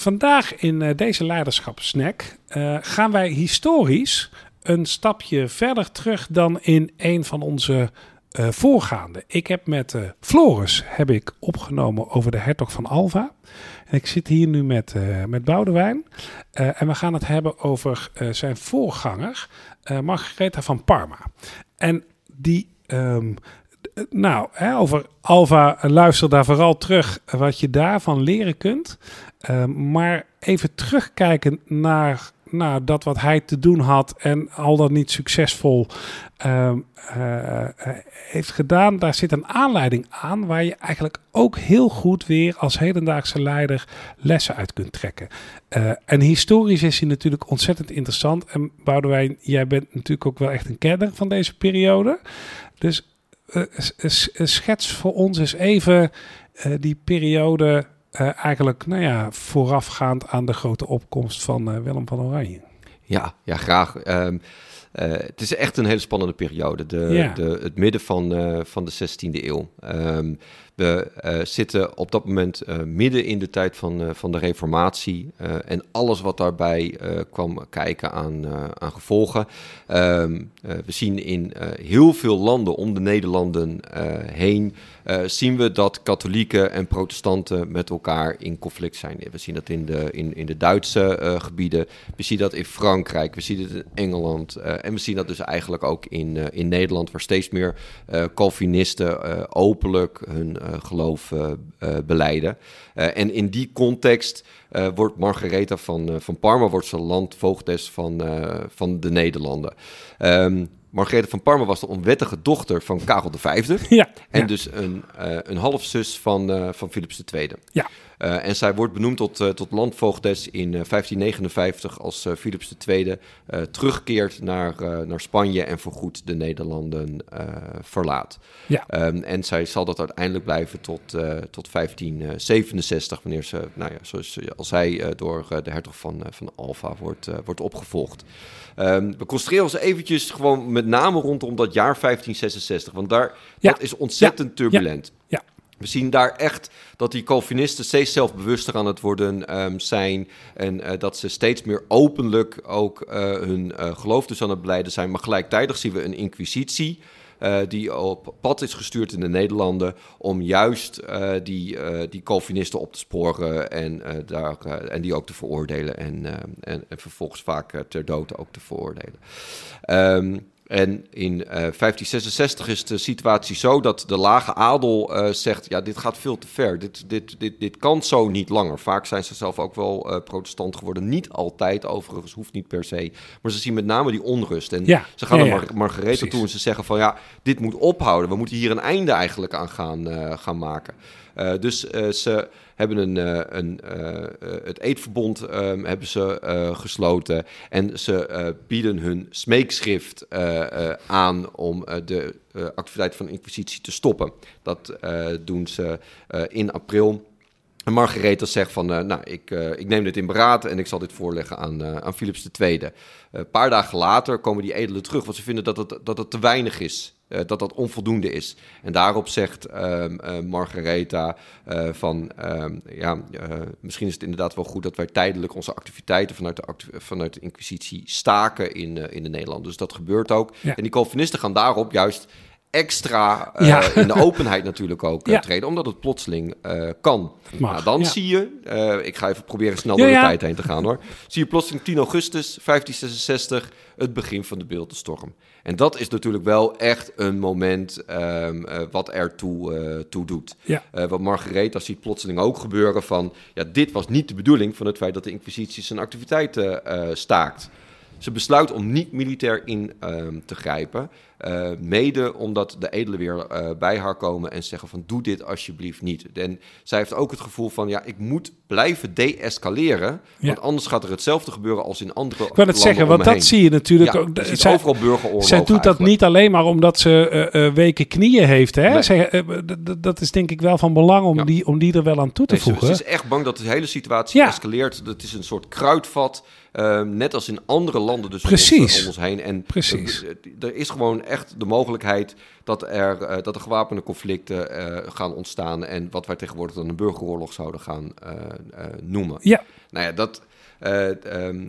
vandaag in uh, deze leiderschapssnack uh, gaan wij historisch een stapje verder terug dan in een van onze uh, voorgaande. Ik heb met Floris heb ik opgenomen over de hertog van Alva. En ik zit hier nu met, met Boudewijn. en we gaan het hebben over zijn voorganger, Margaretha van Parma. En die um, nou, hè, over Alva, luister daar vooral terug wat je daarvan leren kunt. Uh, maar even terugkijken naar, naar dat wat hij te doen had en al dan niet succesvol uh, uh, heeft gedaan. Daar zit een aanleiding aan waar je eigenlijk ook heel goed weer als hedendaagse leider lessen uit kunt trekken. En historisch is hij natuurlijk ontzettend interessant. En Boudewijn, jij bent natuurlijk ook wel echt een kenner van deze periode. Dus schets voor ons eens even uh, die periode uh, eigenlijk nou ja, voorafgaand aan de grote opkomst van Willem van Oranje. Ja, ja graag. Um, het is echt een hele spannende periode. De, de, het midden van, van de 16e eeuw. Um, we uh, zitten op dat moment midden in de tijd van, van de Reformatie en alles wat daarbij kwam kijken aan, aan gevolgen. Um, we zien in heel veel landen om de Nederlanden heen, zien we dat katholieken en protestanten met elkaar in conflict zijn. We zien dat in de, in, in de Duitse gebieden, we zien dat in Frankrijk, we zien het in Engeland en we zien dat dus eigenlijk ook in, in Nederland, waar steeds meer Calvinisten openlijk hun eh, geloof beleiden. en in die context wordt Margaretha van, van Parma wordt ze landvoogdes van, van de Nederlanden. Um, Margaretha van Parma was de onwettige dochter van Karel V. Ja, en dus een, uh, een halfzus van, uh, van Philips II. Ja. Uh, en zij wordt benoemd tot, tot landvoogdes in 1559 als Philips II terugkeert naar, naar Spanje en voorgoed de Nederlanden verlaat. Ja. Um, en zij zal dat uiteindelijk blijven tot, tot 1567, wanneer ze, nou ja, zoals als zij door de hertog van, van Alva wordt, wordt opgevolgd. Um, we concentreren ons eventjes gewoon met name rondom dat jaar 1566. Want daar, ja. dat is ontzettend turbulent. Ja. We zien daar echt dat die Calvinisten steeds zelfbewuster aan het worden um, zijn. En uh, dat ze steeds meer openlijk ook uh, hun uh, geloof dus aan het beleiden zijn. Maar gelijktijdig zien we een inquisitie. Die op pad is gestuurd in de Nederlanden om juist die, die Calvinisten op te sporen en, daar, en die ook te veroordelen en, en, en, vervolgens vaak ter dood ook te veroordelen. Um, en in uh, 1566 is de situatie zo dat de lage adel uh, zegt: ja, dit gaat veel te ver. Dit, dit, dit, dit kan zo niet langer. Vaak zijn ze zelf ook wel uh, protestant geworden. Niet altijd, overigens, hoeft niet per se. Maar ze zien met name die onrust. En ja, ze gaan ja, naar Mar Margaretha toe en ze zeggen: van ja, dit moet ophouden. We moeten hier een einde eigenlijk aan gaan, gaan maken. Dus ze hebben een, uh, een, uh, het eetverbond um, hebben ze uh, gesloten. En ze bieden hun smeekschrift aan om de activiteit van de Inquisitie te stoppen. Dat doen ze in april. En Margaretha zegt van, nou, ik, ik neem dit in beraad en ik zal dit voorleggen aan, aan Philips II. Een paar dagen later komen die edelen terug, want ze vinden dat het, dat het te weinig is. Uh, dat dat onvoldoende is. En daarop zegt um, uh, Margaretha uh, van, um, ja, misschien is het inderdaad wel goed dat wij tijdelijk onze activiteiten vanuit de, acti vanuit de Inquisitie staken in, in de Nederland. Dus dat gebeurt ook. Ja. En die Calvinisten gaan daarop juist extra uh, ja. in de openheid natuurlijk ook uh, ja. treden, omdat het plotseling uh, kan. Nou, dan ja. zie je, ik ga even proberen snel door de tijd heen te gaan hoor. Zie je plotseling 10 augustus 1566 het begin van de beeldenstorm. En dat is natuurlijk wel echt een moment um, wat ertoe toe doet. wat Margaretha ziet plotseling ook gebeuren van, ja, dit was niet de bedoeling van het feit dat de Inquisitie zijn activiteiten staakt. Ze besluit om niet militair in um, te grijpen. Uh, mede omdat de edelen weer uh, bij haar komen en zeggen van doe dit alsjeblieft niet. En zij heeft ook het gevoel van ja, ik moet blijven de-escaleren, ja. want anders gaat er hetzelfde gebeuren als in andere Ik wil het zeggen, want dat zie je natuurlijk ja, ook. Je zij, overal burgeroorlog Zij doet eigenlijk. dat niet alleen maar omdat ze uh, weken knieën heeft. Hè? Nee. Zij, dat is denk ik wel van belang om, ja. die, om die er wel aan toe te nee, voegen. Ze, ze, is echt bang dat de hele situatie escaleert. Dat is een soort kruidvat. Uh, net als in andere landen dus Precies. Om, ons, om ons heen. En Precies. er is gewoon echt de mogelijkheid dat er, dat er gewapende conflicten gaan ontstaan. En wat wij tegenwoordig dan een burgeroorlog zouden gaan noemen. Ja. Nou ja, dat, ehm,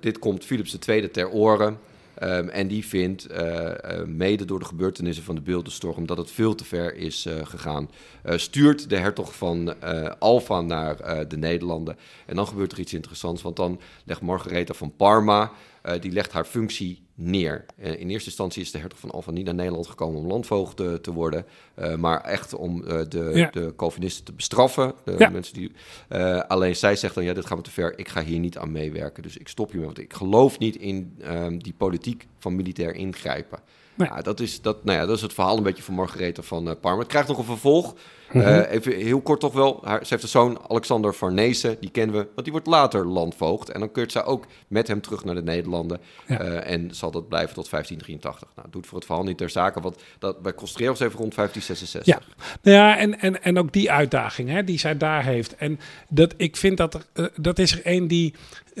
dit komt Philips II ter oren. Ehm, en die vindt, uh, mede door de gebeurtenissen van de beeldenstorm, dat het veel te ver is uh, gegaan. stuurt de hertog van Alfa naar de Nederlanden. En dan gebeurt er iets interessants, want dan legt Margaretha van Parma, die legt haar functie neer. Eh, in eerste instantie is de hertog van Alva niet naar Nederland gekomen om landvoogd te, te worden, uh, maar echt om de, de Calvinisten te bestraffen. De ja. mensen die, alleen zij zegt dan, ja, dit gaat me te ver, ik ga hier niet aan meewerken, dus ik stop hiermee, want ik geloof niet in um, die politiek van militair ingrijpen. Nee. Ja, dat, is, dat, nou ja, dat is het verhaal een beetje van Margarethe van Parma. Het krijgt nog een vervolg. Mhm. Eh, even heel kort toch wel. Haar, ze heeft een zoon, Alexander Farnese, die kennen we, want die wordt later landvoogd. En dan keurt zij ook met hem terug naar de Nederlanden. Eh, en zal dat blijven tot 1583. Nou, doet voor het verhaal niet ter zake, want dat, bij Costreros even rond 1566. Ja, nou ja en, en, en ook die uitdaging hè, die zij daar heeft. En dat, ik vind dat er, uh, dat is er een die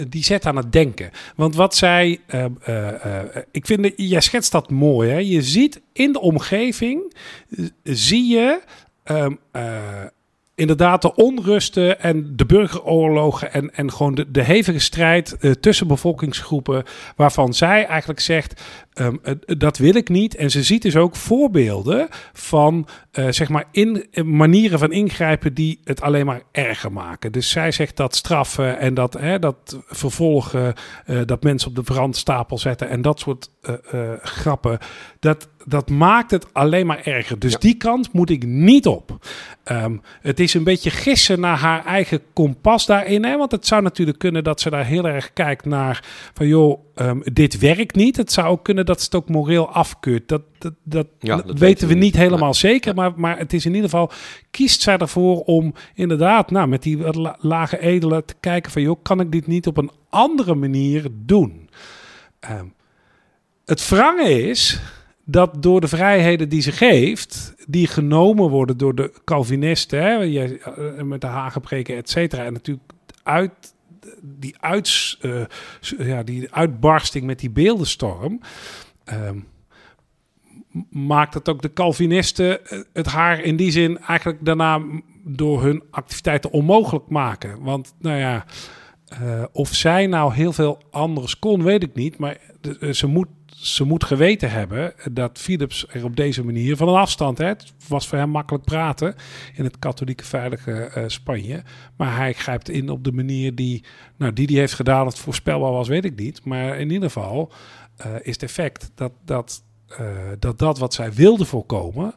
die zet aan het denken. Want wat zij, uh, uh, ik vind, jij schetst dat mooi. Hè? Je ziet in de omgeving, zie je um, uh, inderdaad de onrusten en de burgeroorlogen en, en gewoon de, hevige strijd uh, tussen bevolkingsgroepen, waarvan zij eigenlijk zegt, um, uh, dat wil ik niet. En ze ziet dus ook voorbeelden van, zeg maar, in, manieren van ingrijpen die het alleen maar erger maken. Dus zij zegt dat straffen en dat, hè, dat vervolgen, dat mensen op de brandstapel zetten en dat soort grappen, dat, dat maakt het alleen maar erger. Dus die kant moet ik niet op. Um, het is een beetje gissen naar haar eigen kompas daarin. Hè? Want het zou natuurlijk kunnen dat ze daar heel erg kijkt naar van joh, um, dit werkt niet. Het zou ook kunnen dat ze het ook moreel afkeurt. Dat, dat, dat, ja, dat weten we niet helemaal zeker. Maar, maar het is in ieder geval, kiest zij ervoor om inderdaad nou, met die lage edelen te kijken van joh, kan ik dit niet op een andere manier doen? Um, het wrange is dat door de vrijheden die ze geeft, die genomen worden door de Calvinisten, hè, eh, met de Hagenpreken, et cetera, en natuurlijk uit die, uh, ja, die uitbarsting met die beeldenstorm. Uh, maakt het ook de Calvinisten eh, het haar in die zin eigenlijk daarna door hun activiteiten onmogelijk maken. Want nou ja, of zij nou heel veel anders kon, weet ik niet. Maar ze moet ze moet geweten hebben dat Philips er op deze manier van een afstand, hè, het was voor hem makkelijk praten in het katholieke veilige uh, Spanje, maar hij grijpt in op de manier die, nou, die die heeft gedaan, het voorspelbaar was, weet ik niet. Maar in ieder geval uh, is het effect dat dat, uh, dat dat wat zij wilde voorkomen,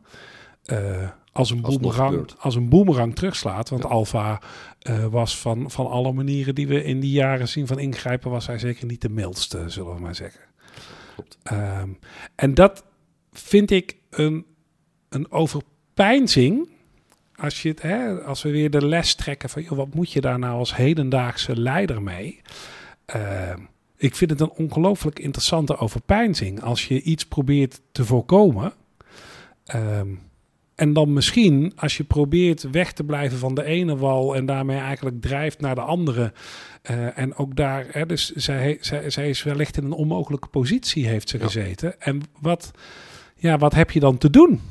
als een, boemerang, als een boemerang terugslaat. Want ja. Alfa uh, was van, van alle manieren die we in die jaren zien van ingrijpen, was hij zeker niet de mildste, zullen we maar zeggen. Um, en dat vind ik een, een overpeinzing. Als, je het, hè, als we weer de les trekken van wat moet je daar nou als hedendaagse leider mee? Uh, ik vind het een ongelooflijk interessante overpeinzing. Als je iets probeert te voorkomen. Um, en dan misschien, als je probeert weg te blijven van de ene wal en daarmee eigenlijk drijft naar de andere. Uh, en ook daar, hè, dus zij, zij, zij is wellicht in een onmogelijke positie, heeft ze ja. gezeten. En wat, ja, wat heb je dan te doen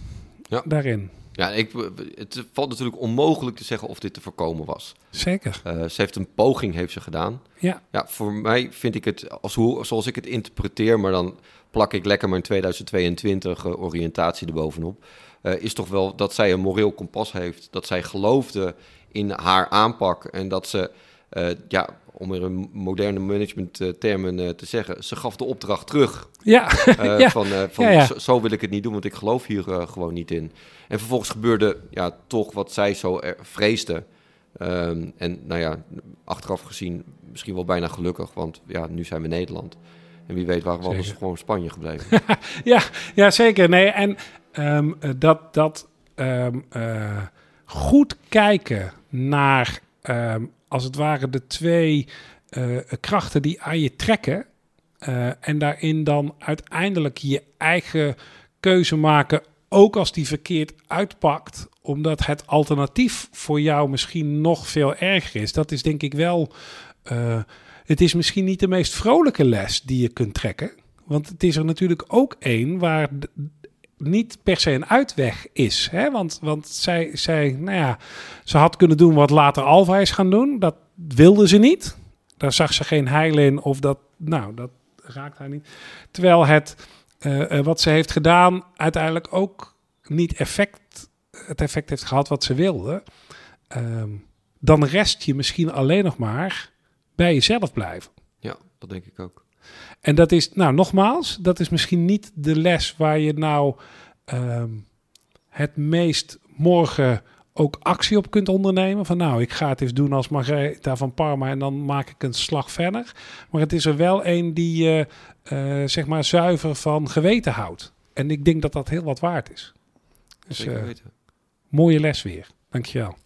ja. daarin? Ja, ik, het valt natuurlijk onmogelijk te zeggen of dit te voorkomen was. Zeker. Uh, ze heeft een poging heeft ze gedaan. Ja. Ja, voor mij vind ik het, als hoe, zoals ik het interpreteer, maar dan plak ik lekker mijn 2022 uh, oriëntatie erbovenop uh, is toch wel dat zij een moreel kompas heeft. Dat zij geloofde in haar aanpak en dat ze, ja, om er een moderne managementtermen uh, te zeggen, ze gaf de opdracht terug. Ja. ja. Van, van ja, ja. Zo, zo, wil ik het niet doen, want ik geloof hier gewoon niet in. En vervolgens gebeurde ja, toch wat zij zo vreesde. Um, en nou ja, achteraf gezien misschien wel bijna gelukkig, want ja, nu zijn we Nederland. En wie weet waar was gewoon Spanje gebleven. ja, ja, zeker. Nee, en um, dat, dat um, uh, goed kijken naar, als het ware, de twee uh, krachten die aan je trekken. Uh, en daarin dan uiteindelijk je eigen keuze maken, ook als die verkeerd uitpakt, omdat het alternatief voor jou misschien nog veel erger is. Dat is denk ik wel. het is misschien niet de meest vrolijke les die je kunt trekken. Want het is er natuurlijk ook één waar niet per se een uitweg is. Hè? Want, want zij, zij, nou ja, ze had kunnen doen wat later Alva is gaan doen. Dat wilde ze niet. Daar zag ze geen heil in of dat, nou, dat raakt haar niet. Terwijl het, uh, wat ze heeft gedaan, uiteindelijk ook niet effect, het effect heeft gehad wat ze wilde. Uh, dan rest je misschien alleen nog maar bij jezelf blijven. Ja, dat denk ik ook. En dat is, nou nogmaals, dat is misschien niet de les waar je nou uh, het meest morgen ook actie op kunt ondernemen. Van nou, ik ga het eens doen als Margaretha van Parma en dan maak ik een slag verder. Maar het is er wel een die je uh, zeg maar zuiver van geweten houdt. En ik denk dat dat heel wat waard is. Dus, Zeker weten. mooie les weer. Dankjewel.